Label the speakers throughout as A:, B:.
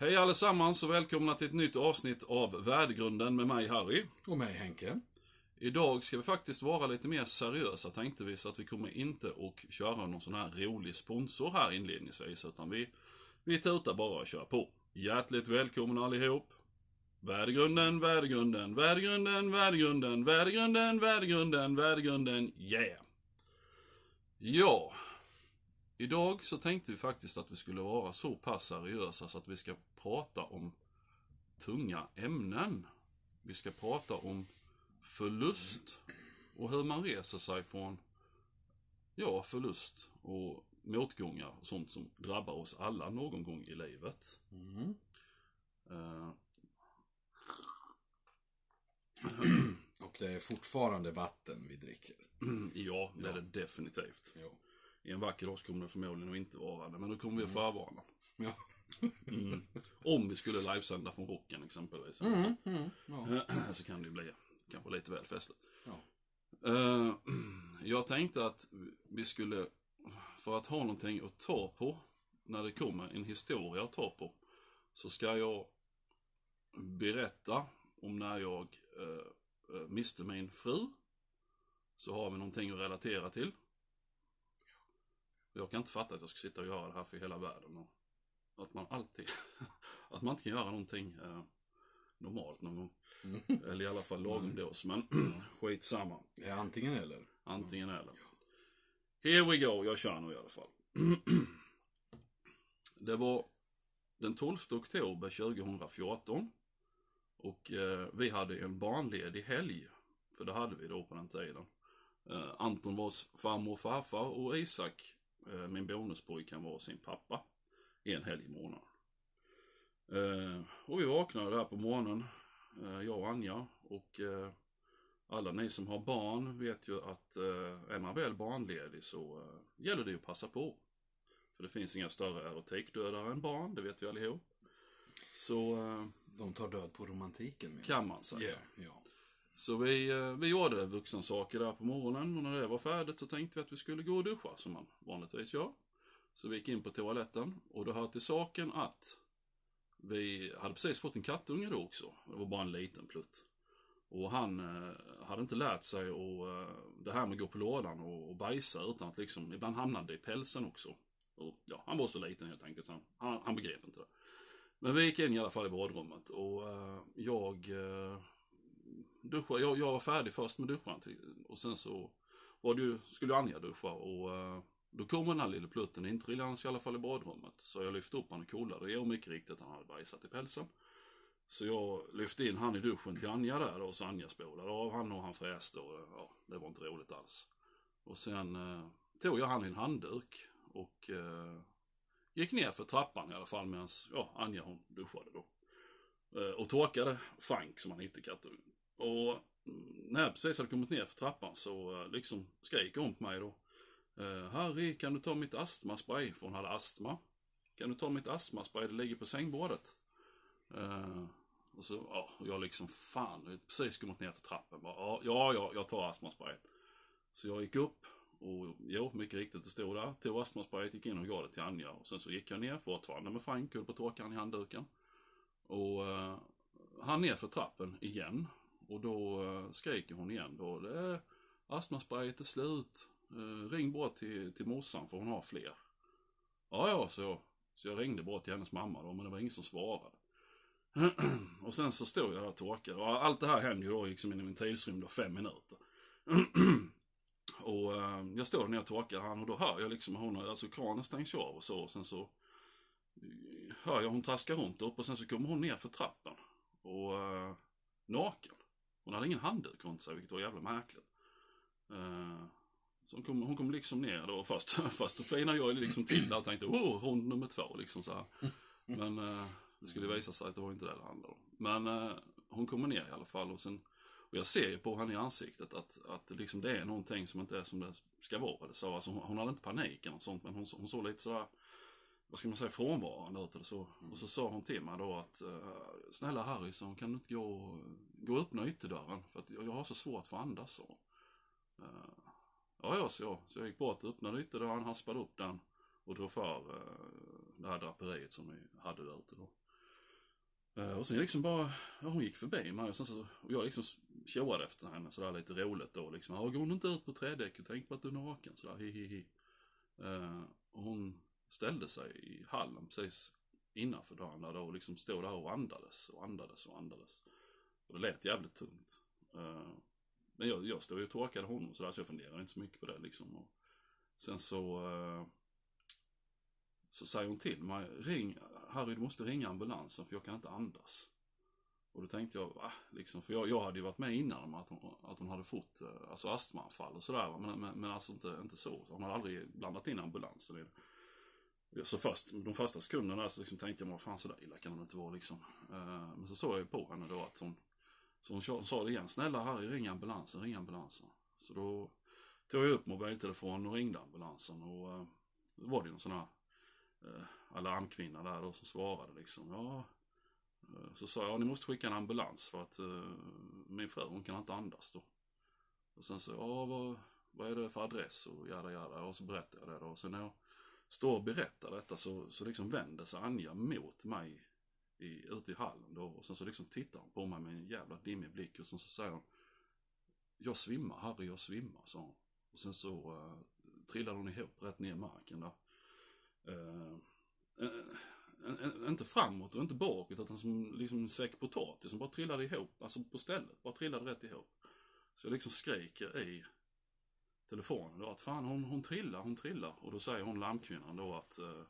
A: Hej allesammans och välkomna till ett nytt avsnitt av Värdegrunden med mig Harry.
B: Och mig Henke.
A: Idag ska vi faktiskt vara lite mer seriösa tänkte vi, så att vi kommer inte att köra någon sån här rolig sponsor här inledningsvis, utan vi, vi tutar bara och kör på. Hjärtligt välkomna allihop. Värdegrunden, värdegrunden, värdegrunden, värdegrunden, värdegrunden, värdegrunden, värdegrunden, yeah! Ja, idag så tänkte vi faktiskt att vi skulle vara så pass seriösa så att vi ska prata om tunga ämnen. Vi ska prata om förlust och hur man reser sig från ja, förlust och motgångar och sånt som drabbar oss alla någon gång i livet.
B: Mm.
A: Eh,
B: Och det är fortfarande vatten vi dricker.
A: ja, det är
B: Ja.
A: det definitivt.
B: Jo.
A: I en vacker dag kommer det förmodligen att inte vara det, men då kommer vi att förvarna.
B: Ja.
A: Mm. Om vi skulle livesända från rocken exempelvis.
B: Mm, mm, ja.
A: så kan det ju bli kanske lite väl festligt.
B: Ja.
A: Eh, jag tänkte att vi skulle, för att ha någonting att ta på, när det kommer en historia att ta på, så ska jag berätta om när jag eh, miste min fru. Så har vi någonting att relatera till. Jag kan inte fatta att jag ska sitta och göra det här för hela världen. Och att man alltid, att man inte kan göra någonting eh, normalt någon gång.
B: Mm.
A: Eller i alla fall lagom dos, men skitsamma.
B: Är antingen eller.
A: Antingen eller. Here we go, jag kör nu i alla fall. Det var den 12 oktober 2014. Och eh, vi hade en barnledig helg. För det hade vi då på den tiden. Eh, Anton var farmor och farfar och Isak, min bonuspojke, var sin pappa. En helg i månaden. Eh, och vi vaknade där på morgonen, eh, jag och Anja. Och eh, alla ni som har barn vet ju att eh, är man väl barnledig så eh, gäller det ju att passa på. För det finns inga större erotikdödare än barn, det vet vi allihop. Så eh,
B: De tar död på romantiken.
A: kan man säga.
B: jag. Ja.
A: Så vi, eh, vi gjorde vuxensaker där på morgonen och när det var färdigt så tänkte vi att vi skulle gå och duscha som man vanligtvis gör. Så vi gick in på toaletten och det hör till saken att vi hade precis fått en kattunge då också. Det var bara en liten plutt. Och han eh, hade inte lärt sig och, eh, det här med att gå på lådan och, och bajsa utan att liksom, ibland hamnade det i pälsen också. Och, ja, han var så liten helt enkelt, han, han, han begrep inte det. Men vi gick in i alla fall i badrummet och eh, jag eh, duscha. jag, jag var färdig först med duschen och sen så var det ju, skulle Anja duscha och eh, då kom den här lille plutten intrillandes i alla fall i badrummet. Så jag lyfte upp honom och kollade och mycket riktigt han hade bajsat i pälsen. Så jag lyfte in han i duschen till Anja där och så Anja spolade av han och han fräste och ja, det var inte roligt alls. Och sen eh, tog jag han i en handduk och eh, gick ner för trappan i alla fall medan ja, Anja hon duschade då. Eh, och torkade Frank som han hette kattungen. Och när jag precis hade kommit ner för trappan så eh, liksom skrek hon på mig då. Eh, Harry, kan du ta mitt astmaspray? För hon hade astma. Kan du ta mitt astmaspray? Det ligger på sängbordet. Uh, och så, ja, uh, jag liksom, fan, jag hade precis kommit ner för trappen. Bara, ja, ja, ja, jag tar astmasprayet. Så jag gick upp och jo, mycket riktigt, det stod där. Tog astmasprayet, gick in och gav det till Anja. Och sen så gick jag ner, fortfarande med Frank, höll på att torka han i handduken. Och eh, han ner för trappen igen. Och då eh, skriker hon igen då. Det är, astmasprayet är slut. Eh, ring bara till, till morsan för hon har fler. Ja, ja, så jag. Så jag ringde bara till hennes mamma då, men det var ingen som svarade. och sen så stod jag där och torkade. Och allt det här hände ju då liksom inom en tidsrymd av fem minuter. och eh, jag står där nere och torkar han och då hör jag liksom hon, alltså kranen stängs ju av och så. Och sen så hör jag hon traskar runt upp och sen så kommer hon ner för trappen. Och eh, naken. Hon hade ingen handduk runt sig, vilket var jävla märkligt. Eh, så hon kom, hon kom liksom ner då först. Först då flinade jag liksom till där och tänkte, oh, rond nummer två liksom så här. Men eh, det skulle visa sig att det var inte det det handlade om. Men eh, hon kommer ner i alla fall och sen och jag ser ju på henne i ansiktet att, att liksom det är någonting som inte är som det ska vara. Det så. Alltså hon, hon hade inte panik eller något sånt, men hon, hon såg lite sådär, vad ska man säga, frånvarande ut eller så. Och så sa hon till mig då att, eh, snälla Harry, så kan du inte gå, och- gå och öppna ytterdörren? För att jag, har så svårt för att andas så. Eh, ja, ja, så jag. Så jag gick bort, öppnade ytterdörren, haspade upp den och drog för eh, det här draperiet som vi hade där ute då. Eh, och sen liksom bara, ja, hon gick förbi mig och, sen så, och jag liksom tjoade efter henne sådär lite roligt då liksom. Ja, går hon inte ut på trädäck och tänk på att du är naken sådär, hi hi hi. Eh, och hon ställde sig i hallen precis innanför dörren där och liksom stod där och andades och andades och andades. Och det lät jävligt tungt. Eh, men jag, jag stod ju och torkade honom sådär så jag funderade inte så mycket på det liksom. Och sen så eh, så säger hon till mig, ring, Harry du måste ringa ambulansen för jag kan inte andas. Och då tänkte jag, va? Liksom, för jag, jag hade ju varit med innan om att hon, att hon hade fått eh, alltså astmaanfall och sådär. Men, men, men alltså inte, inte så. Hon hade aldrig blandat in ambulansen i det. Så först, de första sekunderna så liksom tänkte jag, vad fan så där illa kan det inte vara liksom. Eh, men så såg jag ju på henne då att hon, så hon, sa det igen, snälla Harry ring ambulansen, ring ambulansen. Så då tog jag upp mobiltelefonen och ringde ambulansen och eh, då var det ju någon sån här eh, alarmkvinna där då som svarade liksom. Ja, eh, så sa jag, ni måste skicka en ambulans för att eh, min fru hon kan inte andas då. Och sen så, ja vad, vad är det för adress och jada jada. Och så berättade jag det då. Och sen när jag står och berättar detta så, så liksom vänder sig Anja mot mig i, ute i hallen då. Och sen så liksom tittar hon på mig med en jävla dimmig blick. Och sen så säger hon, jag svimmar Harry, jag svimmar, sa hon. Och sen så eh, uh, trillade hon ihop rätt ner i marken där. Uh, inte framåt och inte bakåt utan som liksom en säck potatis som bara trillade ihop, alltså på stället, bara trillade rätt ihop. Så jag liksom skriker i telefonen då att fan hon, hon trillar, hon trillar. Och då säger hon lammkvinnan då att eh,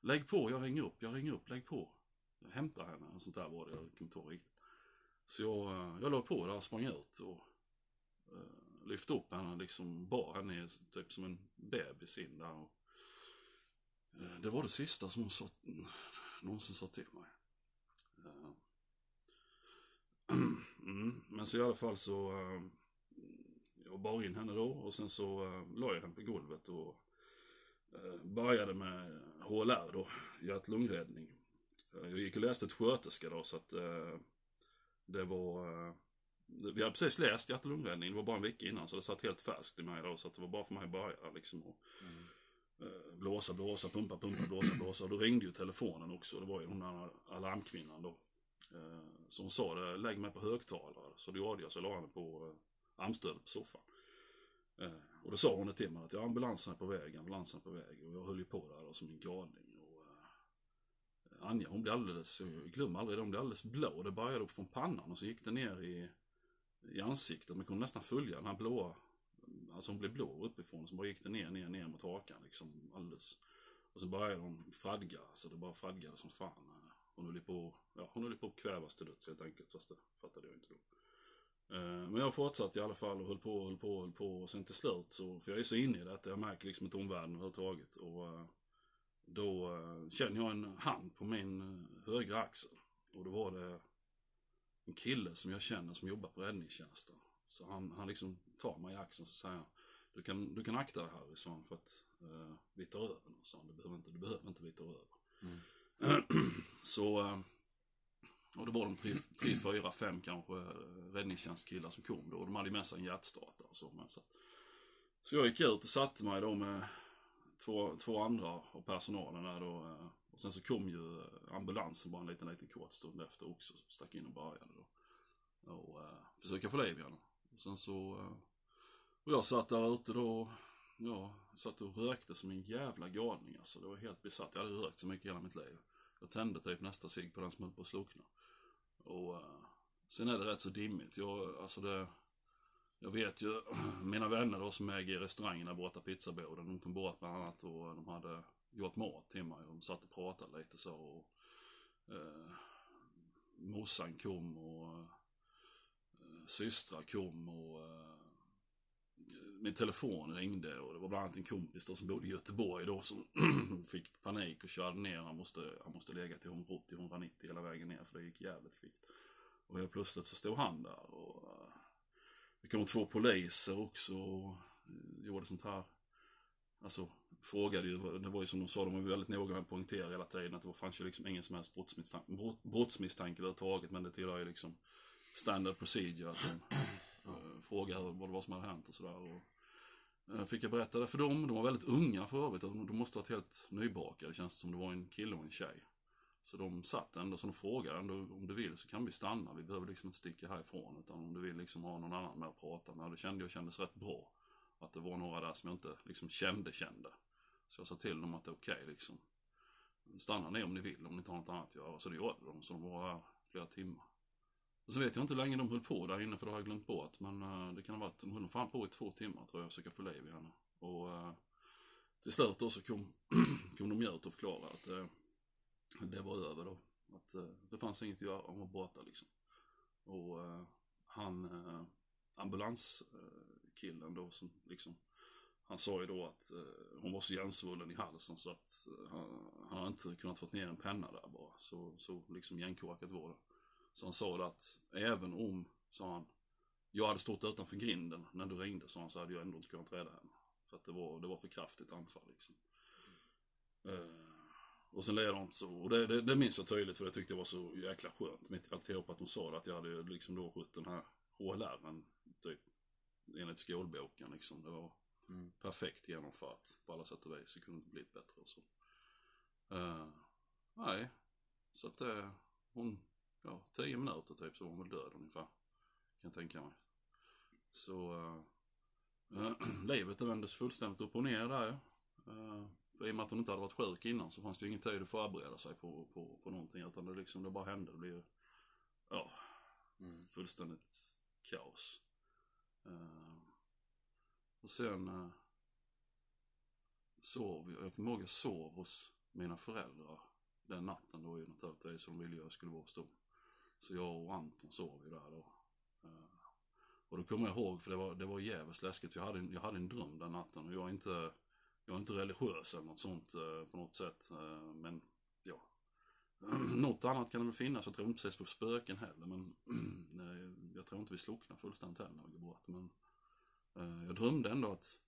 A: lägg på, jag ringer upp, jag ringer upp, lägg på. Jag hämtar henne, och sånt där var det, jag kommer inte ihåg riktigt. Så jag, eh, jag låg på där och sprang ut och eh, lyfte upp henne, liksom bar henne typ som en bebis in där. Och, eh, det var det sista som hon sa, någonsin sa till mig. Eh, mm, men så i alla fall så eh, bar in henne då och sen så uh, la jag henne på golvet och uh, började med HLR då, hjärt-lungräddning. Uh, jag gick och läste ett sköterska då så att uh, det var vi hade precis läst hjärt och lungräddning, det var bara en vecka innan så det satt helt färskt i mig då så att det var bara för mig att börja liksom. Och, mm. Blåsa, blåsa, pumpa, pumpa, blåsa, blåsa. Och då ringde ju telefonen också. Det var ju hon alarmkvinnan då. Så hon sa det, lägg mig på högtalare. Så det gjorde jag, så jag la henne på armstödet på soffan. Eh, och då sa hon det till mig att ja, ambulansen är på väg, ambulansen är på väg. Och jag höll ju på där då, som en galning. Och, eh, Anja hon blev alldeles, eh, jag glömmer aldrig det, hon blev alldeles blå. Det började upp från pannan och så gick det ner i, i ansiktet. Man kunde nästan följa den här blåa, alltså hon blev blå uppifrån. Så bara gick det ner, ner, ner mot hakan liksom alldeles. Och så började hon fradga, så det bara fradgade som fan. Eh, hon höll på, ja, hon höll på att kvävas till döds helt enkelt, fast det fattade jag inte då. Eh, men jag fortsatte i alla fall och höll på och höll på och höll på. Och sen till slut så, för jag är så inne i detta, jag märker liksom inte omvärlden överhuvudtaget. Och eh, då eh, känner jag en hand på min högra axel. Och då var det en kille som jag känner som jobbar på räddningstjänsten. Så han, han liksom tar mig i axeln och säger du kan, du kan akta dig här, sa han, för att uh, vi tar över nu, sa han. Du behöver inte, du behöver inte vi tar över. Mm. så och det var de tre, tre fyra, fem kanske eh, räddningstjänstkillar som kom då. Och de hade med sig en hjärtstartare och så. Men så, så jag gick ut och satte mig då med två, två andra av personalen där då. Eh, och sen så kom ju eh, ambulansen bara en liten, liten kort stund efter också. Stack in och började då. Och uh, försöka få liv i henne. Och sen så... Uh, och jag satt där ute då. Ja, satt och rökte som en jävla galning alltså. Det var helt besatt. Jag hade rökt så mycket i hela mitt liv. Jag tände typ nästa cigg på den som höll på att slockna. Och uh, sen är det rätt så dimmigt. Jag, alltså det, jag vet ju, mina vänner då som äger restaurangen där borta, pizzaboden, de kom bort bland annat och de hade gjort mat till mig de satt och pratade lite så. Och, eh, morsan kom och eh, systrar kom och eh, min telefon ringde och det var bland annat en kompis då som bodde i Göteborg då som fick panik och körde ner. Han måste, han måste lägga till 180-190 hela vägen ner för det gick jävligt kvickt. Och helt plötsligt så stod han där och uh, det kom två poliser också och eh, gjorde sånt här. Alltså frågade ju, det var ju som de sa, de var väldigt noga med att poängtera hela tiden att det fanns ju liksom ingen som helst brottsmisstanke, brott, brottsmisstanke överhuvudtaget men det tillhör ju liksom standard procedure att de fråga vad det var som hade hänt och sådär. Eh, fick jag berätta det för dem. De var väldigt unga för övrigt. De måste ha varit helt nybakade. Det känns som det var en kille och en tjej. Så de satt ändå, så de frågade ändå om du vill så kan vi stanna. Vi behöver liksom inte sticka härifrån. Utan om du vill liksom ha någon annan med att prata med. Det kände jag kändes rätt bra. Att det var några där som jag inte liksom kände kände. Så jag sa till dem att det är okej okay, liksom. Stanna ner om ni vill, om ni inte har något annat att göra. Så det gjorde de. Så de var här flera timmar. Och så vet jag inte hur länge de höll på där inne för det har jag glömt bort. Men uh, det kan ha varit, de höll fan på i två timmar tror jag, försöka få liv i henne. Och uh, till slut då så kom, kom de ut och förklarade att uh, det var över då. Att det fanns inget att göra, hon var borta liksom. Och han, ambulanskillen då som liksom han sa ju då att eh, hon var så hjärnsvullen i halsen så att eh, han, han hade inte kunnat få ner en penna där bara. Så, så liksom hjärnkorkat var det. Så han sa det att även om, sa han, jag hade stått utanför grinden när du ringde, så han, så hade jag ändå inte kunnat rädda henne. För att det var, det var för kraftigt anfall liksom. Mm. och sen ledde så, och det, det, det minns jag tydligt för det tyckte jag var så jäkla skönt. Mitt i alltihop att hon sa det, att jag hade liksom då skjutit den här HLR, typ enligt skolboken liksom. Det var mm. perfekt genomfört på alla sätt och vis. Det kunde inte blivit bättre och så. Uh, nej, så att det, uh, hon ja, tio minuter typ så var hon väl död ungefär. Kan jag tänka mig. Så äh, livet det vändes fullständigt upp och ner där äh, I och med att hon inte hade varit sjuk innan så fanns det ju ingen tid att förbereda sig på, på, på någonting. Utan det liksom, det bara hände. Det blev ja, mm. fullständigt kaos. Äh, och sen äh, sov jag, jag kommer ihåg jag sov hos mina föräldrar den natten då ju naturligtvis. Så de ville ju att jag skulle vara hos dem. Så jag och Anton sov ju där då. Eh, och då kommer jag ihåg, för det var, det var jävligt läskigt. Jag hade, en, jag hade en dröm den natten och jag är inte, jag är inte religiös eller något sånt eh, på något sätt. Eh, men ja, något annat kan det väl finnas. Jag tror inte precis på spöken heller. Men jag tror inte vi slocknar fullständigt heller när vi går bort. Men jag drömde ändå att,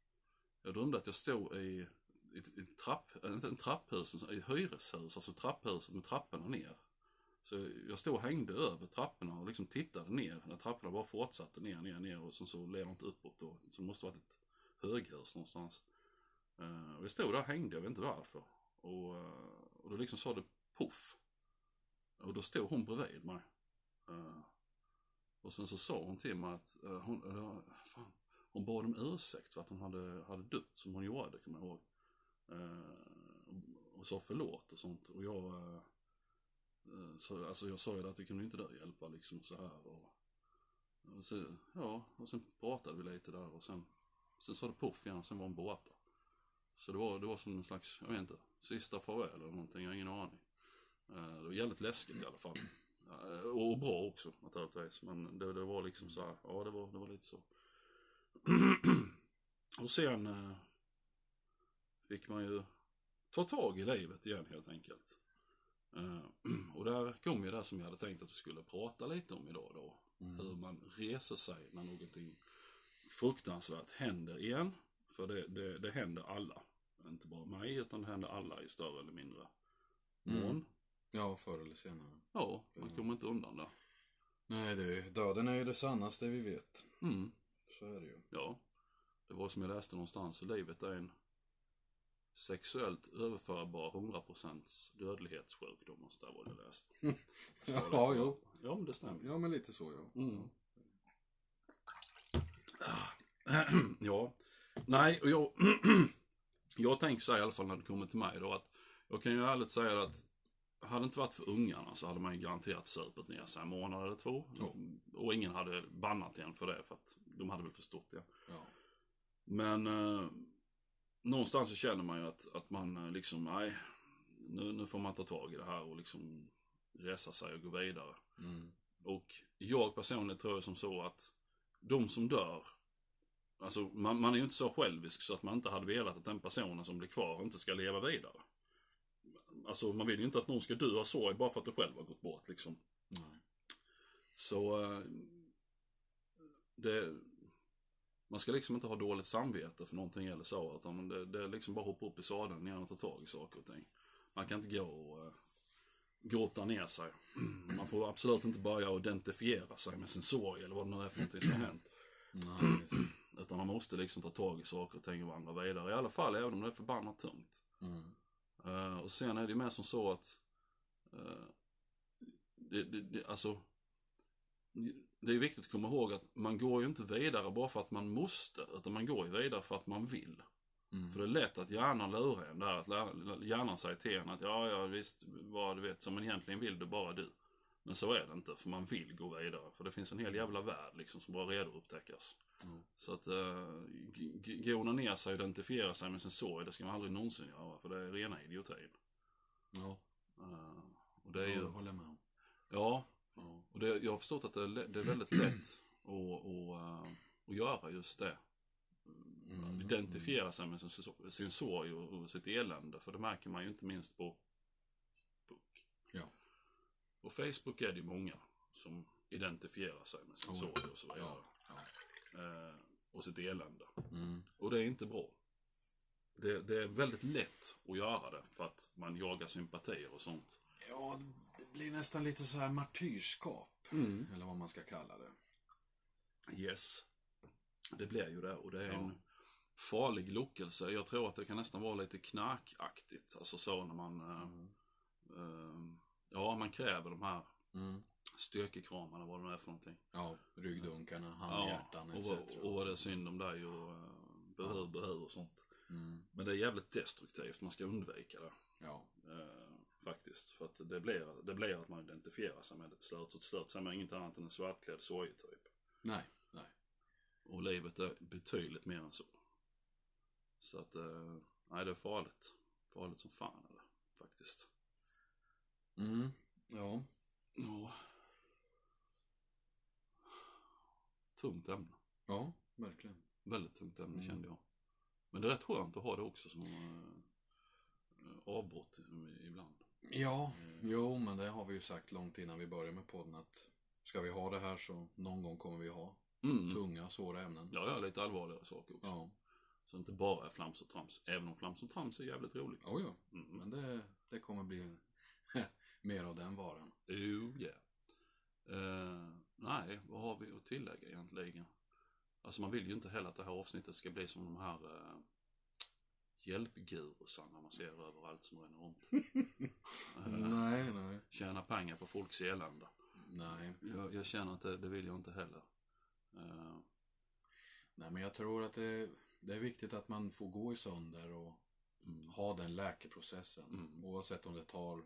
A: jag drömde att jag stod i ett, ett trapp, inte en trapphus, i hyreshus, alltså trapphuset med trapporna ner. Så jag stod och hängde över trapporna och liksom tittade ner när trapporna bara fortsatte ner, ner, ner och sen så ledde inte uppåt Och, Så det måste varit ett höghus någonstans. Uh, och jag stod där och hängde, jag vet inte varför. Och, uh, och då liksom sa det poff. Och då stod hon bredvid mig. Uh, och sen så sa hon till mig att hon, fan, hon bad om ursäkt för att hon hade, hade dött som hon gjorde, kommer jag ihåg. och, och sa förlåt och sånt. Och jag Eh, så, alltså jag sa ju att det kunde inte du hjälpa liksom så här och, och så, ja, och sen pratade vi lite där och sen, sen sa det poff igen och sen var hon borta. Så det var, det var som en slags, jag vet inte, sista farväl eller någonting, jag har ingen aning. Eh, det var jävligt läskigt i alla fall. Eh, och bra också naturligtvis, men det, det var liksom så här, ja det var, det var lite så. och sen fick man ju ta tag i livet igen helt enkelt. Uh, och där kom ju det som jag hade tänkt att vi skulle prata lite om idag då. Mm. Hur man reser sig när någonting fruktansvärt händer igen. För det, det, det händer alla. Inte bara mig, utan det händer alla i större eller mindre mån. Mm.
B: Ja, förr eller senare.
A: Ja, man kommer inte undan det.
B: Nej, det, döden är ju det sannaste vi vet.
A: Mm.
B: Så är det ju.
A: Ja. Det var som jag läste någonstans, livet är en sexuellt överförbar 100% dödlighetssjukdom. Där var det läst.
B: ja, jo.
A: Ja, men det stämmer.
B: Ja, men lite så ja.
A: Mm. ja. Nej, och jag, jag tänker så här, i alla fall när det kommer till mig då att jag kan ju ärligt säga att hade det inte varit för ungarna så hade man ju garanterat supit ner sig en månad eller två.
B: Ja.
A: Och ingen hade bannat igen för det för att de hade väl förstått det.
B: Ja.
A: Men eh, någonstans så känner man ju att, att man eh, liksom, nej, nu, nu får man ta tag i det här och liksom resa sig och gå vidare.
B: Mm.
A: Och jag personligen tror som så att de som dör, alltså man, man är ju inte så självisk så att man inte hade velat att den personen som blir kvar inte ska leva vidare. Alltså man vill ju inte att någon ska dö av sorg bara för att du själv har gått bort liksom.
B: Nej.
A: Så eh, det, man ska liksom inte ha dåligt samvete för någonting eller så. Utan det, det är liksom bara hoppa upp i sadeln igen och ta tag i saker och ting. Man kan inte gå och uh, grotta ner sig. Man får absolut inte börja identifiera sig med sin sorg eller vad det nu är för någonting som har hänt.
B: Nej,
A: Utan man måste liksom ta tag i saker och ting och vandra vidare. I alla fall även om det är förbannat tungt.
B: Mm.
A: Uh, och sen är det med som så att eh, det, det, det, alltså, det är viktigt att komma ihåg att man går ju inte vidare bara för att man måste, utan man går ju vidare för att man vill.
B: Mm.
A: För det är lätt att hjärnan lurar en där, att hjärnan säger till en att ja, ja visst, vad du vet, som men egentligen vill du bara du. Men så är det inte, för man vill gå vidare. För det finns en hel jävla värld liksom som bara är redo att upptäckas.
B: Mm.
A: Så att uh, gona ner sig och identifiera sig med sin sorg, det ska man aldrig någonsin göra, för det är rena idiotin.
B: Ja,
A: Eh, och det är ju,
B: håller med om.
A: Ja. Och det, jag har förstått att det det är väldigt lätt att, att, eh, att göra just det.
B: Mm.
A: Identifiera sig med sin, sin sorg och, och sitt elände, för det märker man ju inte minst på Facebook.
B: Ja.
A: På Facebook är det många som identifierar sig med sin
B: Oh,
A: sorg och så vidare.
B: Ja. ja.
A: Eh, och sitt elände.
B: Mm.
A: Och det är inte bra. Det, det är väldigt lätt att göra det för att man jagar sympatier och sånt.
B: Ja, det blir nästan lite så här martyrskap.
A: Mm.
B: Eller vad man ska kalla det.
A: Yes. Det blir ju det och det är
B: Ja.
A: en farlig lockelse. Jag tror att det kan nästan vara lite knarkaktigt. Alltså så när man, eh, eh, ja man kräver de här
B: Mm.
A: styrkekramarna, vad det nu är för någonting.
B: Ja, ryggdunkarna,
A: Ja,
B: handhjärtan
A: och,
B: etc.
A: vad- och vad det är synd om dig och uh, behöv, behöv och sånt.
B: Mm.
A: Men det är jävligt destruktivt, man ska undvika det.
B: Ja.
A: Eh, faktiskt. För att det blir, det blir att man identifierar sig med ett slut. Så ett så är man inget annat än en svartklädd sorgetyp.
B: Nej, nej.
A: Och livet är betydligt mer än så. Så att, eh, nej det är farligt. Farligt som fan är det, faktiskt.
B: Mm. Ja.
A: Ja. Tungt ämne.
B: Ja, verkligen.
A: Väldigt tungt ämne
B: Mm.
A: kände jag. Men det är rätt skönt att ha det också som eh, avbrott ibland.
B: Ja, jo, men det har vi ju sagt långt innan vi började med podden att ska vi ha det här så någon gång kommer vi ha
A: Mm.
B: tunga, svåra ämnen.
A: Ja, ja, lite allvarligare saker också.
B: Ja,
A: Så inte bara är flams och trams. Även om flams och trams är jävligt roligt.
B: oh, ja.
A: Mm.
B: men det, det kommer bli mer av den varan.
A: Oh yeah. Eh, nej, vad har vi att tillägga egentligen? Alltså man vill ju inte heller att det här avsnittet ska bli som de här uh, hjälpgurusarna man ser överallt som ränner runt.
B: Nej, nej.
A: tjäna pengar på folks elände.
B: Nej.
A: Jag, jag känner att det, det vill jag inte heller. Eh,
B: Nej, men jag tror att det, det är viktigt att man får gå i sönder och
A: mm,
B: ha den läkeprocessen.
A: Mm.
B: Oavsett om det tar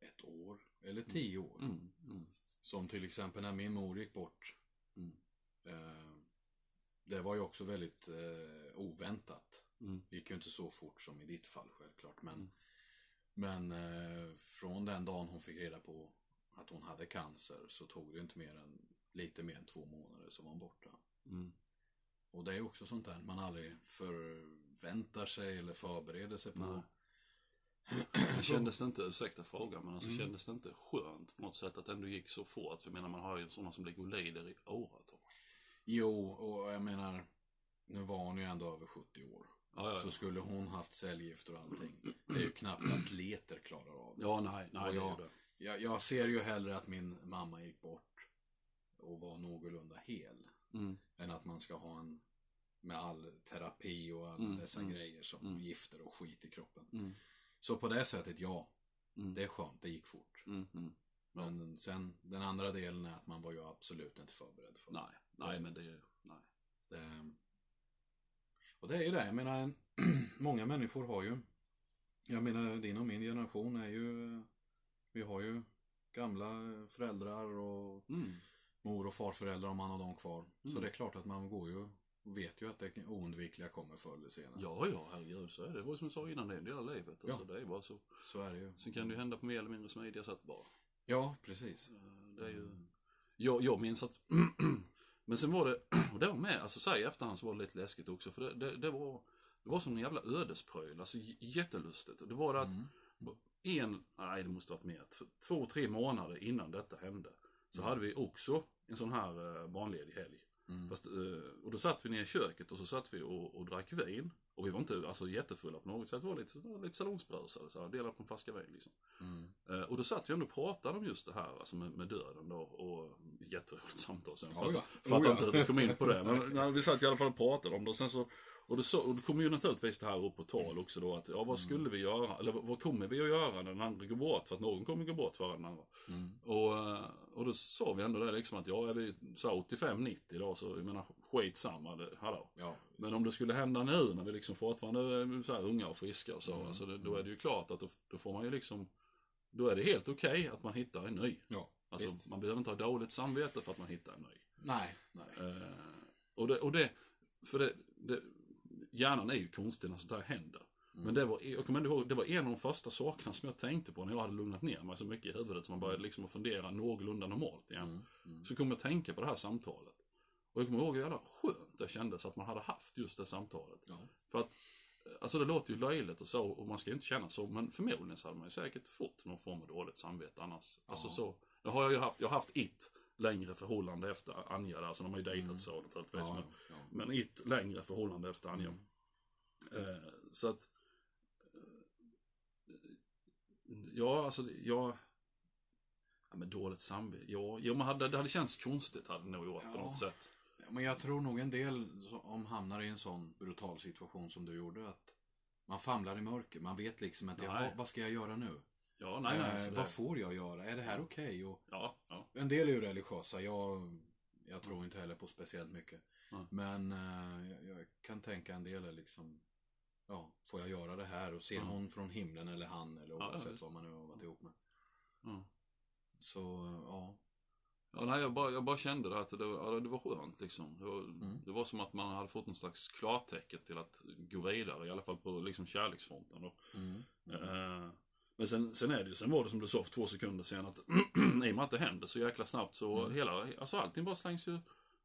B: ett år eller tio år.
A: mm, mm,
B: Som till exempel när min mor gick bort.
A: Mm.
B: Eh, det var ju också väldigt eh, oväntat.
A: Mm,
B: Det gick ju inte så fort som i ditt fall självklart. Men,
A: Mm.
B: men eh, från den dagen hon fick reda på att hon hade cancer så tog det inte mer än lite mer än två månader så var hon borta.
A: mm.
B: Och det är också sånt där man aldrig förväntar sig eller förbereder sig på.
A: Nej. Kändes det inte, ursäkta frågan, men alltså
B: Mm.
A: kändes det inte skönt på något sätt att det ändå gick så fort? För jag menar, man har ju sådana som ligger och lider i åratal.
B: Jo, och jag menar, nu var hon ju ändå över 70 år.
A: Ja, ja,
B: Så skulle hon haft cellgifter och allting. Det är ju knappt atleter klarar av.
A: ja nej, nej,
B: Och
A: det är
B: jag-
A: ju det.
B: Jag, jag ser ju hellre att min mamma gick bort och var någorlunda hel.
A: Mm,
B: Än att man ska ha en med all terapi och alla
A: Mm,
B: dessa
A: mm,
B: grejer som
A: mm.
B: gifter och skit i kroppen.
A: mm,
B: Så på det sättet, ja.
A: mm,
B: Det är skönt, det gick fort.
A: mm.
B: Men sen, den andra delen är att man var ju absolut inte förberedd för
A: Nej, nej, men det, nej.
B: det. Och det är ju det, jag menar, många människor har ju, jag menar din och min generation är ju, vi har ju gamla föräldrar och
A: Mm,
B: mor och farföräldrar om man har dem kvar. Så
A: Mm.
B: det är klart att man går ju och vet ju att det oundvikliga kommer förr eller senare.
A: ja, ja, herregud, så är det. Det var som jag sa innan, det är en del av livet. Alltså, det är bara så.
B: Så är det ju.
A: Sen kan det ju hända på mer eller mindre smidiga sätt bara.
B: Ja, precis.
A: Eh, Det är ju... Jag, jag minns att... Men sen var det, och det var med, alltså så här i efterhand så var det lite läskigt också. För det, det, det var, det var som en jävla ödespryl, alltså jättelustigt. Och det var det att
B: Mm.
A: en, nej det måste varit mer, två, tre månader innan detta hände. Så
B: Mm.
A: hade vi också en sån här eh, barnledig helg.
B: Mm.
A: Fast, eh, och då satt vi ner i köket och så satt vi och, och drack vin. Och vi var inte alltså, jättefulla på något sätt, vi var lite, lite så här, delade på en flaska vin liksom.
B: Mm.
A: Eh, Och då satt vi ändå och pratade om just det här, alltså med, med döden då. Och jätteroligt samtal sen. Fattar,
B: ja.
A: fattar
B: Oh, ja.
A: inte hur vi kom in på det. Men nej, vi satt i alla fall och pratade om det. Och sen så, och, det så, och det kommer ju naturligtvis det här upp på tal också då att, ja vad skulle vi göra, eller vad kommer vi att göra när den andra går bort? För att någon kommer gå bort före den andra.
B: Mm.
A: Och, eh, och då sa vi ändå det liksom att ja, är vi så 85-90 då så, jag menar skitsamma, det, hallå.
B: Ja,
A: Men om det skulle hända nu när vi liksom fortfarande är så här unga och friska och så,
B: Mm.
A: alltså det, då är det ju klart att då, då får man ju liksom, då är det helt okej att man hittar en ny.
B: ja
A: Alltså
B: visst.
A: man behöver inte ha dåligt samvete för att man hittar en ny.
B: Nej, nej.
A: Eh, och, det, och det, för det, det, hjärnan är ju konstig när sånt här händer.
B: Mm.
A: Men det var, jag kommer ihåg, det var en av de första sakerna som jag tänkte på när jag hade lugnat ner mig så mycket i huvudet så man började liksom att fundera någorlunda normalt igen.
B: Mm. Mm.
A: Så kom jag att tänka på det här samtalet. Och jag kommer ihåg hur jävla skönt det kändes att man hade haft just det samtalet.
B: Ja.
A: För att, alltså det låter ju löjligt och så, och man ska ju inte känna så, men förmodligen så hade man ju säkert fått någon form av dåligt samvete annars. Alltså
B: Ja.
A: så, nu har jag ju haft, jag har haft ett längre förhållande efter Anja där, så de har ju dejtat
B: Mm.
A: så naturligtvis.
B: Ja,
A: men,
B: ja.
A: men ett längre förhållande efter Anja.
B: Mm.
A: Eh, så att, eh, ja alltså, jag, ja men dåligt samvete, ja, ja men hade, det hade känts konstigt hade det nog gjort på
B: Ja.
A: något sätt.
B: Men jag tror nog en del som hamnar i en sån brutal situation som du gjorde att man famlar i mörker. Man vet liksom inte, vad ska jag göra nu?
A: Ja, nej, nej.
B: eh, vad får jag göra? Är det här okej? Och
A: Ja, ja.
B: En del är ju religiösa. Jag, jag tror inte heller på speciellt mycket.
A: Nej.
B: Men eh, jag, jag kan tänka en del är liksom, ja, får jag göra det här? Och ser
A: Ja.
B: hon från himlen eller han eller
A: ja,
B: oavsett
A: visst.
B: vad man nu har varit ihop med.
A: ja.
B: Så, ja.
A: Ja, nej, jag bara, jag bara kände det att det var, ja, det var skönt liksom. Det var,
B: Mm.
A: det var som att man hade fått någon slags klartecken till att gå vidare, i alla fall på liksom kärleksfronten då.
B: Mm.
A: Eh, men sen, sen är det ju, sen var det som du sa för två sekunder sedan att i och med att det händer så jäkla snabbt så
B: Mm.
A: hela, alltså allting bara slängs ju,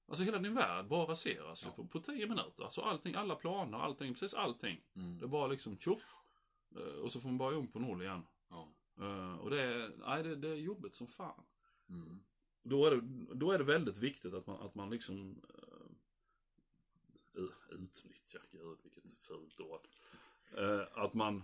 A: alltså hela din värld bara raseras
B: Ja.
A: ju på, på tio minuter. Alltså allting, alla planer, allting, precis allting.
B: Mm.
A: Det bara liksom tjoff. eh, och så får man börja om på noll igen.
B: Ja.
A: Eh, och det är, nej det, det är jobbigt som fan.
B: Mm.
A: Då är det, då är det väldigt viktigt att man, att man liksom uh, utnyttjar, gud vilket fult ord. Eh, att man,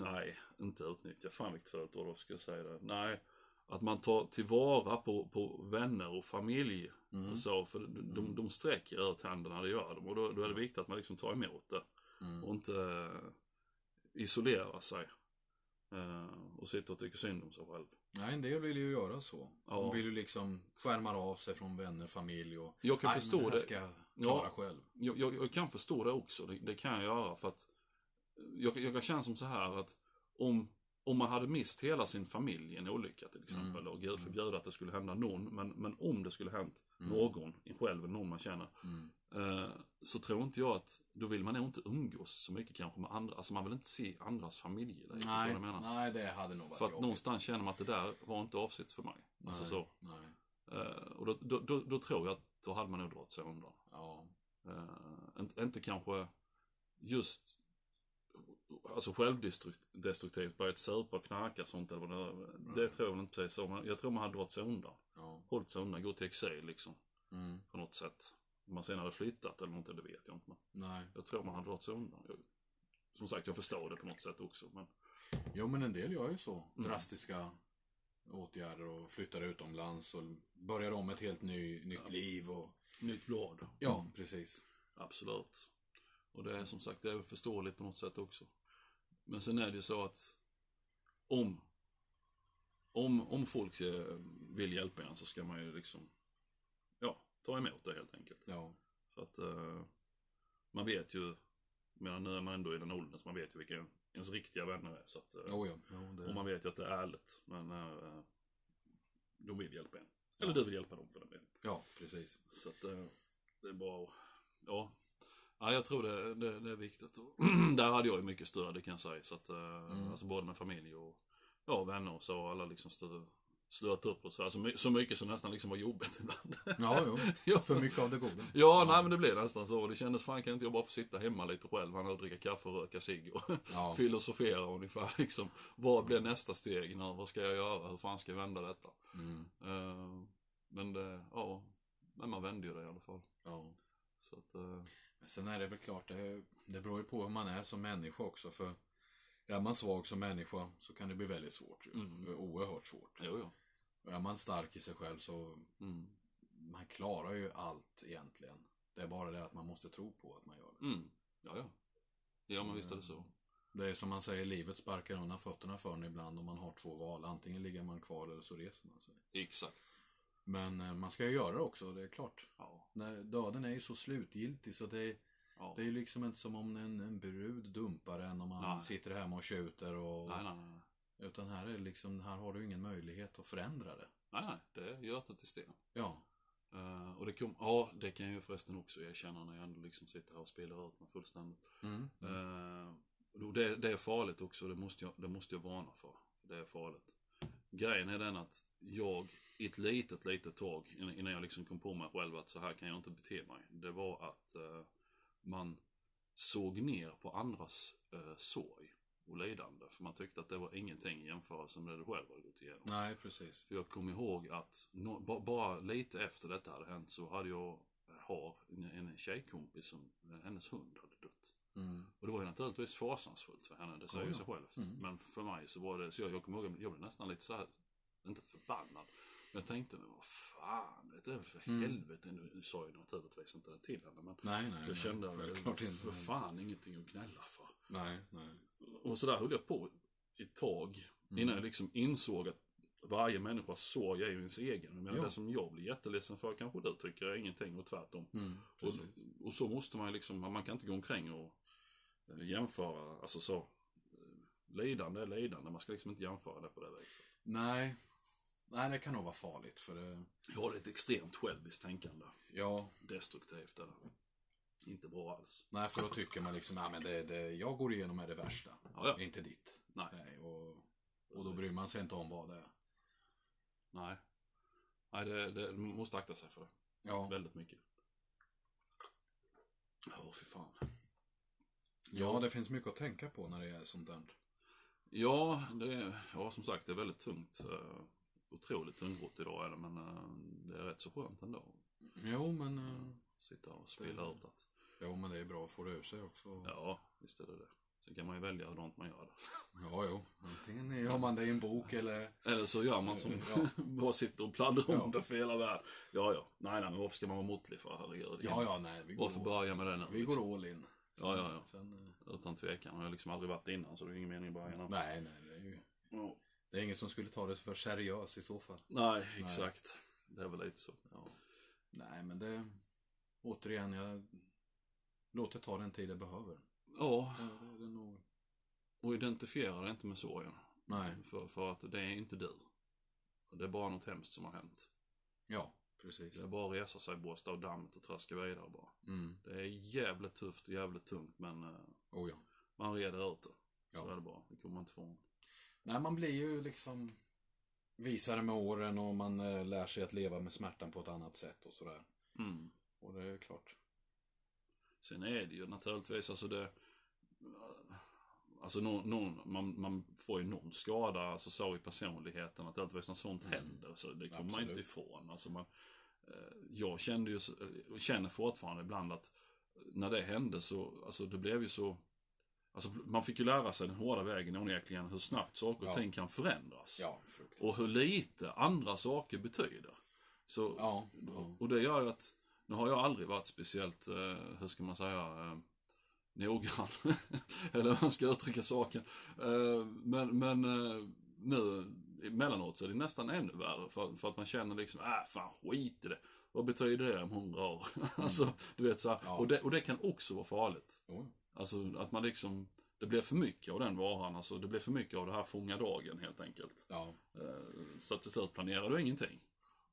A: nej, inte utnyttja, fan vilket fult ord, ska jag säga det? Nej, att man tar tillvara på, på vänner och familj
B: Mm.
A: och så, för de, de, de sträcker ut händerna, det gör de. Och då, då är det viktigt att man liksom tar emot det
B: Mm.
A: och inte uh, isolera sig. eh, och sitta och tycka synd om sig själv.
B: Nej, en del vill ju göra så.
A: Ja.
B: De vill ju liksom skärma av sig från vänner, familj och...
A: Jag kan förstå
B: det. ska jag klara
A: Ja.
B: själv.
A: Jag, jag, jag kan förstå det också, det, det kan jag göra för att jag, jag känna som så här att om, om man hade mist hela sin familj i en olycka till exempel, och gud förbjude att det skulle hända någon, men, men om det skulle hänt
B: Mm.
A: någon, en själv eller någon man känner,
B: Mm.
A: eh, så tror inte jag att, då vill man nog inte umgås så mycket kanske med andra, alltså man vill inte se andras vad
B: Nej,
A: jag menar?
B: nej, det hade nog varit
A: För att
B: jobbigt.
A: någonstans känner man att det där var inte avsett för mig. Alltså
B: Nej,
A: så.
B: Nej.
A: Eh, och då, då, då, då tror jag att då hade man nog dragit sig undan.
B: Ja.
A: Uh, inte, inte kanske just alltså självdestruktivt, börjat supa och knarka och sånt eller vad det är. Det tror jag väl inte precis men jag tror man hade dragit sig undan.
B: Ja.
A: Hållit sig undan, gått till exil liksom.
B: Mm.
A: På något sätt. Om man sen hade flyttat eller någonting, det vet jag inte. Men
B: Nej.
A: jag tror man hade dragit sig undan. Jag, som sagt, jag förstår det på något sätt också. Men
B: Jo, men en del gör ju så.
A: Mm.
B: Drastiska åtgärder och flyttar utomlands och börjar om ett helt ny, nytt liv och...
A: nytt blad.
B: Ja, precis.
A: Absolut. Och det är som sagt, det är förståeligt på något sätt också. Men sen är det ju så att om, om, om folk eh, vill hjälpa en så ska man ju liksom, ja, ta emot det helt enkelt.
B: Ja.
A: För att eh, man vet ju, men nu är man ändå i den åldern så man vet ju vilka ens riktiga vänner är. Så att, eh,
B: Jo, ja. Jo, det...
A: och man vet ju att det är ärligt. Men eh, de vill hjälpa en. Eller
B: Ja.
A: du vill hjälpa dem för den delen.
B: Ja, precis.
A: Så att det är bara ja. Ja, jag tror det, det, det är viktigt. Där hade jag ju mycket stöd, det kan jag säga. Så att, eh,
B: Mm.
A: alltså både med familj och ja, vänner och så. Alla liksom stö, slöt upp och så. Alltså, my- så mycket som nästan liksom var jobbigt ibland.
B: Ja, jo.
A: ja.
B: För mycket av det goda.
A: Ja, nej men det blev nästan så. Det kändes, fan kan inte jag bara få sitta hemma lite själv, han och dricka kaffe och röka cigg och
B: Ja.
A: filosofera ungefär liksom. Vad blir nästa steg nu? Vad ska jag göra? Hur fan ska jag vända detta?
B: Mm.
A: Eh, men det, ja, men man vände ju det i alla fall.
B: Ja.
A: Så att, eh,
B: Men sen är det väl klart, det, det beror ju på hur man är som människa också. För är man svag som människa så kan det bli väldigt svårt.
A: Mm.
B: Oerhört svårt.
A: jo, jo.
B: Och är man stark i sig själv så
A: Mm.
B: man klarar ju allt egentligen. Det är bara det att man måste tro på att man gör det.
A: Mm. Ja, ja. Ja, men visst är det så.
B: Det är som man säger, livet sparkar undan fötterna för en ibland om man har två val. Antingen ligger man kvar eller så reser man sig.
A: Exakt.
B: Men eh, man ska ju göra det också, det är klart.
A: Ja.
B: Döden är ju så slutgiltig så det,
A: ja.
B: det är ju liksom inte som om en, en brud dumpar en om man
A: Nej.
B: sitter hemma och tjuter och...
A: Nej, nej.
B: Utan här är liksom, här har du ingen möjlighet att förändra det.
A: Nej, nej. Det är hjärtat i sten.
B: Ja.
A: Eh, och det kom, ja, det kan jag ju förresten också erkänna när jag ändå liksom sitter här och spelar ut mig fullständigt.
B: Mm.
A: Och det, det är farligt också, det måste, jag, det måste jag varna för. Det är farligt. Grejen är den att jag, i ett litet, litet tag, innan jag liksom kom på mig själv att så här kan jag inte bete mig. Det var att eh, man såg ner på andras eh, sorg och lidande. För man tyckte att det var ingenting i jämförelse med det du själv hade gått igenom.
B: Nej, precis.
A: För jag kom ihåg att no, ba, bara lite efter detta hade hänt så hade jag, har en, en tjejkompis som, hennes hund hade dött.
B: Mm.
A: Och det var ju naturligtvis fasansfullt för henne, det säger ju sig självt.
B: Mm.
A: Men för mig så var det, så jag, jag kommer ihåg, jag blev nästan lite så här, inte förbannad. Men jag tänkte, men vad fan, det är väl för
B: Mm.
A: helvete. Nu sa jag naturligtvis inte det till henne, men
B: Nej, nej.
A: jag
B: nej,
A: kände,
B: självklart inte.
A: för fan ingenting att gnälla för.
B: Nej, nej.
A: Och så där höll jag på ett tag.
B: Mm.
A: Innan jag liksom insåg att varje människas sorg är ju ens egen. Jag menar,
B: Ja.
A: det som jag blir jätteledsen för kanske du tycker är ingenting och tvärtom.
B: Mm,
A: Och, och så måste man ju liksom, man kan inte gå omkring och eh, jämföra, alltså så. eh, Lidande är lidande, man ska liksom inte jämföra det på det viset.
B: Nej. Nej, det kan nog vara farligt för det...
A: Jag har ett extremt själviskt tänkande.
B: Ja,
A: Destruktivt är det. Inte bra alls.
B: nej för då tycker man liksom, ja men det, det jag går igenom är det värsta.
A: Ja, ja.
B: Inte ditt.
A: Nej.
B: Nej, och, och då bryr man sig inte om vad det är.
A: Nej. Nej, det, det man måste akta sig för det.
B: Ja,
A: Väldigt mycket. Åh, fy fan.
B: ja, det finns mycket att tänka på när det är sånt där.
A: Ja, det är, ja, som sagt, det är väldigt tungt. Uh, otroligt tungrott idag är det, men eh, det är rätt så skönt ändå.
B: Jo, men... eh,
A: Sitta och spilla ut att,
B: Jo, men det är bra att få det ur sig också.
A: ja, visst är det det. Sen kan man ju välja hurdant man gör det.
B: Ja, jo. Antingen gör man det i en bok eller...
A: Eller så gör man som
B: Ja.
A: bara sitter och pladdrar om
B: Ja.
A: det för hela världen. Ja, ja. Nej, nej, men varför ska man vara måttlig för? Herregud.
B: Ja, ja, nej. Vi går,
A: Varför börja med det nu?
B: vi
A: liksom?
B: går all in.
A: Ja, ja, ja.
B: Sen, eh,
A: Utan tvekan. Jag har liksom aldrig varit innan, så det är ingen mening att börja nu.
B: nej, nej. Det är ju...
A: Ja.
B: Det är ingen som skulle ta det för seriöst i så fall.
A: Nej, exakt. Det är väl lite så.
B: Ja. Nej, men det... Återigen, jag... Låt det ta den tid det behöver.
A: Ja,
B: det är det nog...
A: och identifiera det inte med sorgen.
B: Nej.
A: För, för att det är inte du. Det är bara något hemskt som har hänt.
B: Ja, precis.
A: Det är bara att resa sig, borsta av dammet och traska vidare bara.
B: Mm.
A: Det är jävligt tufft och jävligt tungt men eh,
B: Oh ja.
A: man reder ut det. Så
B: Ja.
A: är det bara. Det kommer man inte ifrån.
B: Nej, man blir ju liksom visare med åren och man eh, lär sig att leva med smärtan på ett annat sätt och sådär.
A: Mm.
B: Och det är klart.
A: Sen är det ju naturligtvis, alltså det... Alltså någon, någon, man, man får ju någon skada, alltså så i personligheten, naturligtvis när sånt
B: Mm.
A: händer. Så det kommer man inte ifrån. Alltså man, eh, jag kände ju, och känner fortfarande ibland att när det hände så, alltså det blev ju så... Alltså man fick ju lära sig den hårda vägen onekligen hur snabbt saker och
B: Ja.
A: ting kan förändras.
B: Ja.
A: Och hur lite andra saker betyder. Så,
B: Ja, ja.
A: Och det gör ju att, nu har jag aldrig varit speciellt, eh, hur ska man säga, eh, noggrann. Eller hur man ska uttrycka saken. Eh, men men eh, nu, emellanåt så är det nästan ännu värre. För, för att man känner liksom, äh fan skit i det. Vad betyder det om hundra år? alltså, du vet så här.
B: Ja.
A: Och, det, och det kan också vara farligt.
B: Jo.
A: Alltså att man liksom, det blir för mycket av den varan. Alltså det blir för mycket av det här fånga dagen helt enkelt.
B: Ja.
A: Eh, Så till slut planerar du ingenting.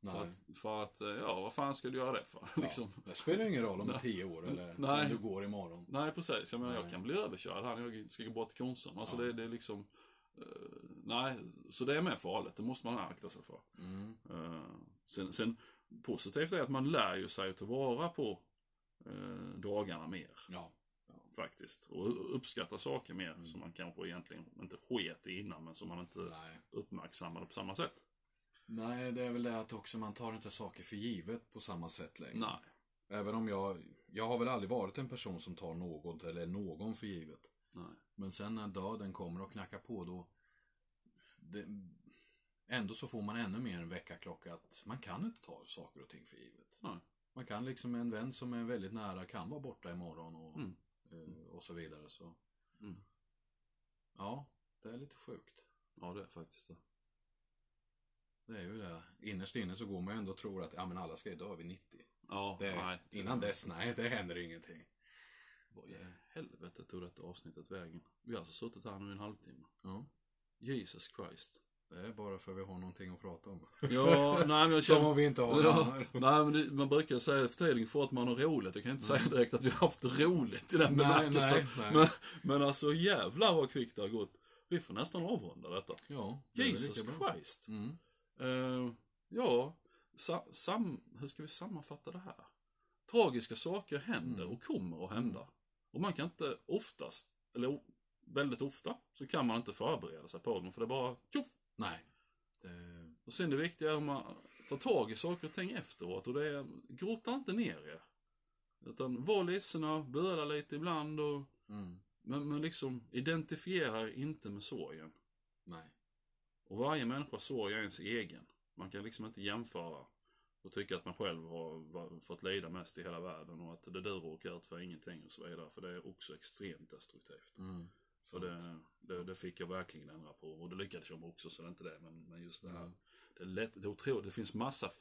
A: För
B: Nej.
A: att, för att, eh, ja vad fan ska du göra det för? liksom.
B: Ja. Det spelar ingen roll om det är tio år eller
A: Nej.
B: om du går imorgon.
A: Nej precis, jag menar jag
B: Nej.
A: kan bli överkörd här när jag ska gå bort till Konsum. Alltså
B: Ja.
A: det, det är liksom, eh, nej, så det är med farligt, det måste man akta sig för.
B: Mm.
A: Eh, sen, sen positivt är att man lär ju sig att ta vara på eh, dagarna mer.
B: Ja.
A: Faktiskt. Och uppskatta saker mer
B: Mm.
A: som man kanske egentligen inte sket i innan men som man inte
B: Nej.
A: uppmärksammade på samma sätt.
B: Nej, det är väl det att också man tar inte saker för givet på samma sätt längre.
A: Nej.
B: Även om jag, jag har väl aldrig varit en person som tar något eller någon för givet.
A: Nej.
B: Men sen när döden kommer och knackar på då det, Ändå så får man ännu mer en väckarklocka att man kan inte ta saker och ting för givet.
A: Nej.
B: Man kan liksom, en vän som är väldigt nära kan vara borta imorgon och
A: Mm.
B: eh, och så vidare. Så
A: Mm.
B: ja, det är lite sjukt.
A: Ja, det är faktiskt det.
B: Det är ju det. Innerst inne så går man ju ändå och tror att ja, men alla ska ju dö vid 90.
A: Ja,
B: Det,
A: nej.
B: innan dess, nej, det händer ingenting.
A: Vad i helvete tog detta avsnittet vägen? Vi har alltså suttit här nu i en halvtimme.
B: Ja,
A: Jesus Christ.
B: det är bara för att vi har någonting att prata om.
A: Ja, nej men jag
B: Som
A: känner...
B: om vi inte har
A: Ja, nej men det, man brukar säga för för att man har roligt. Jag kan inte säga direkt att vi har haft roligt i den bemärkelsen. Men, men alltså jävlar vad kvickt det har gått. Vi får nästan avrunda detta.
B: Ja, det
A: Jesus. Christ.
B: Mm.
A: Eh, ja, sa, sam, hur ska vi sammanfatta det här? Tragiska saker händer
B: Mm.
A: och kommer att hända. Och man kan inte oftast, eller väldigt ofta, så kan man inte förbereda sig på dem. För det är bara tjoff!
B: Nej. Det,
A: Och sen det viktiga är att man tar tag i saker och ting efteråt. Och det är, grotta inte ner er. Utan var ledsna, böla lite ibland och
B: mm.
A: men, men liksom identifiera er inte med sorgen.
B: Nej.
A: Och varje människas sorg är ens egen. Man kan liksom inte jämföra och tycka att man själv har fått lida mest i hela världen och att det du råkar ut för är ingenting och så vidare. För det är också extremt destruktivt.
B: Mm.
A: Så det, det, det fick jag verkligen ändra på och det lyckades jag med också så det är inte det. Men, men just det här.
B: Mm.
A: Det, är lätt, det, är otroligt, det finns massa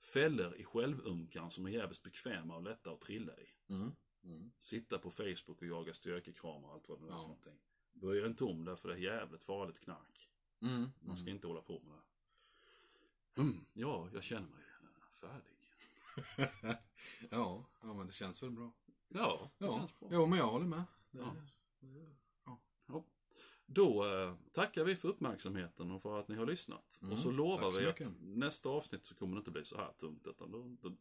A: fällor i självömkan som är jävligt bekväma och lätta att trilla i.
B: Mm. Mm.
A: Sitta på Facebook och jaga styrkekramar och allt vad det nu är
B: Ja.
A: för någonting. Er inte om det för det är jävligt farligt knark.
B: Mm.
A: Man ska inte hålla på med det. Hmm, ja, jag känner mig eh, färdig.
B: ja, ja, men det känns väl bra.
A: Ja, det
B: Ja,
A: känns bra.
B: jo, men jag håller med.
A: Ja.
B: ja.
A: Ja. Då eh, tackar vi för uppmärksamheten och för att ni har lyssnat.
B: Mm,
A: och så lovar
B: tack så
A: vi att nästa avsnitt så kommer det inte bli så här tungt. Utan då, då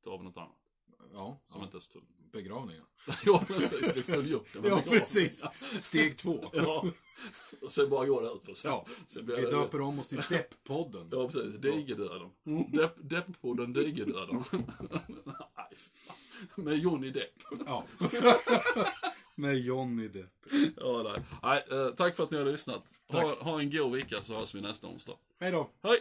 A: tar vi något annat
B: Ja,
A: som inte är så tungt.
B: Begravningar.
A: ja, precis. Vi följer upp det. med
B: Ja, precis. Steg två.
A: Ja, sen bara går det ut för sen.
B: Ja,
A: sen blir
B: Vi
A: det-
B: döper om oss till Depp-podden.
A: Ja, precis. Digerdöden. Depp, Depp-podden Digerdöden. Nej, fan. Med Johnny Depp.
B: Ja. Med Johnny Depp.
A: Ja, nej. nej eh, tack för att ni har lyssnat. Ha, ha en god vecka så hörs vi nästa onsdag.
B: Hej då.
A: Hej!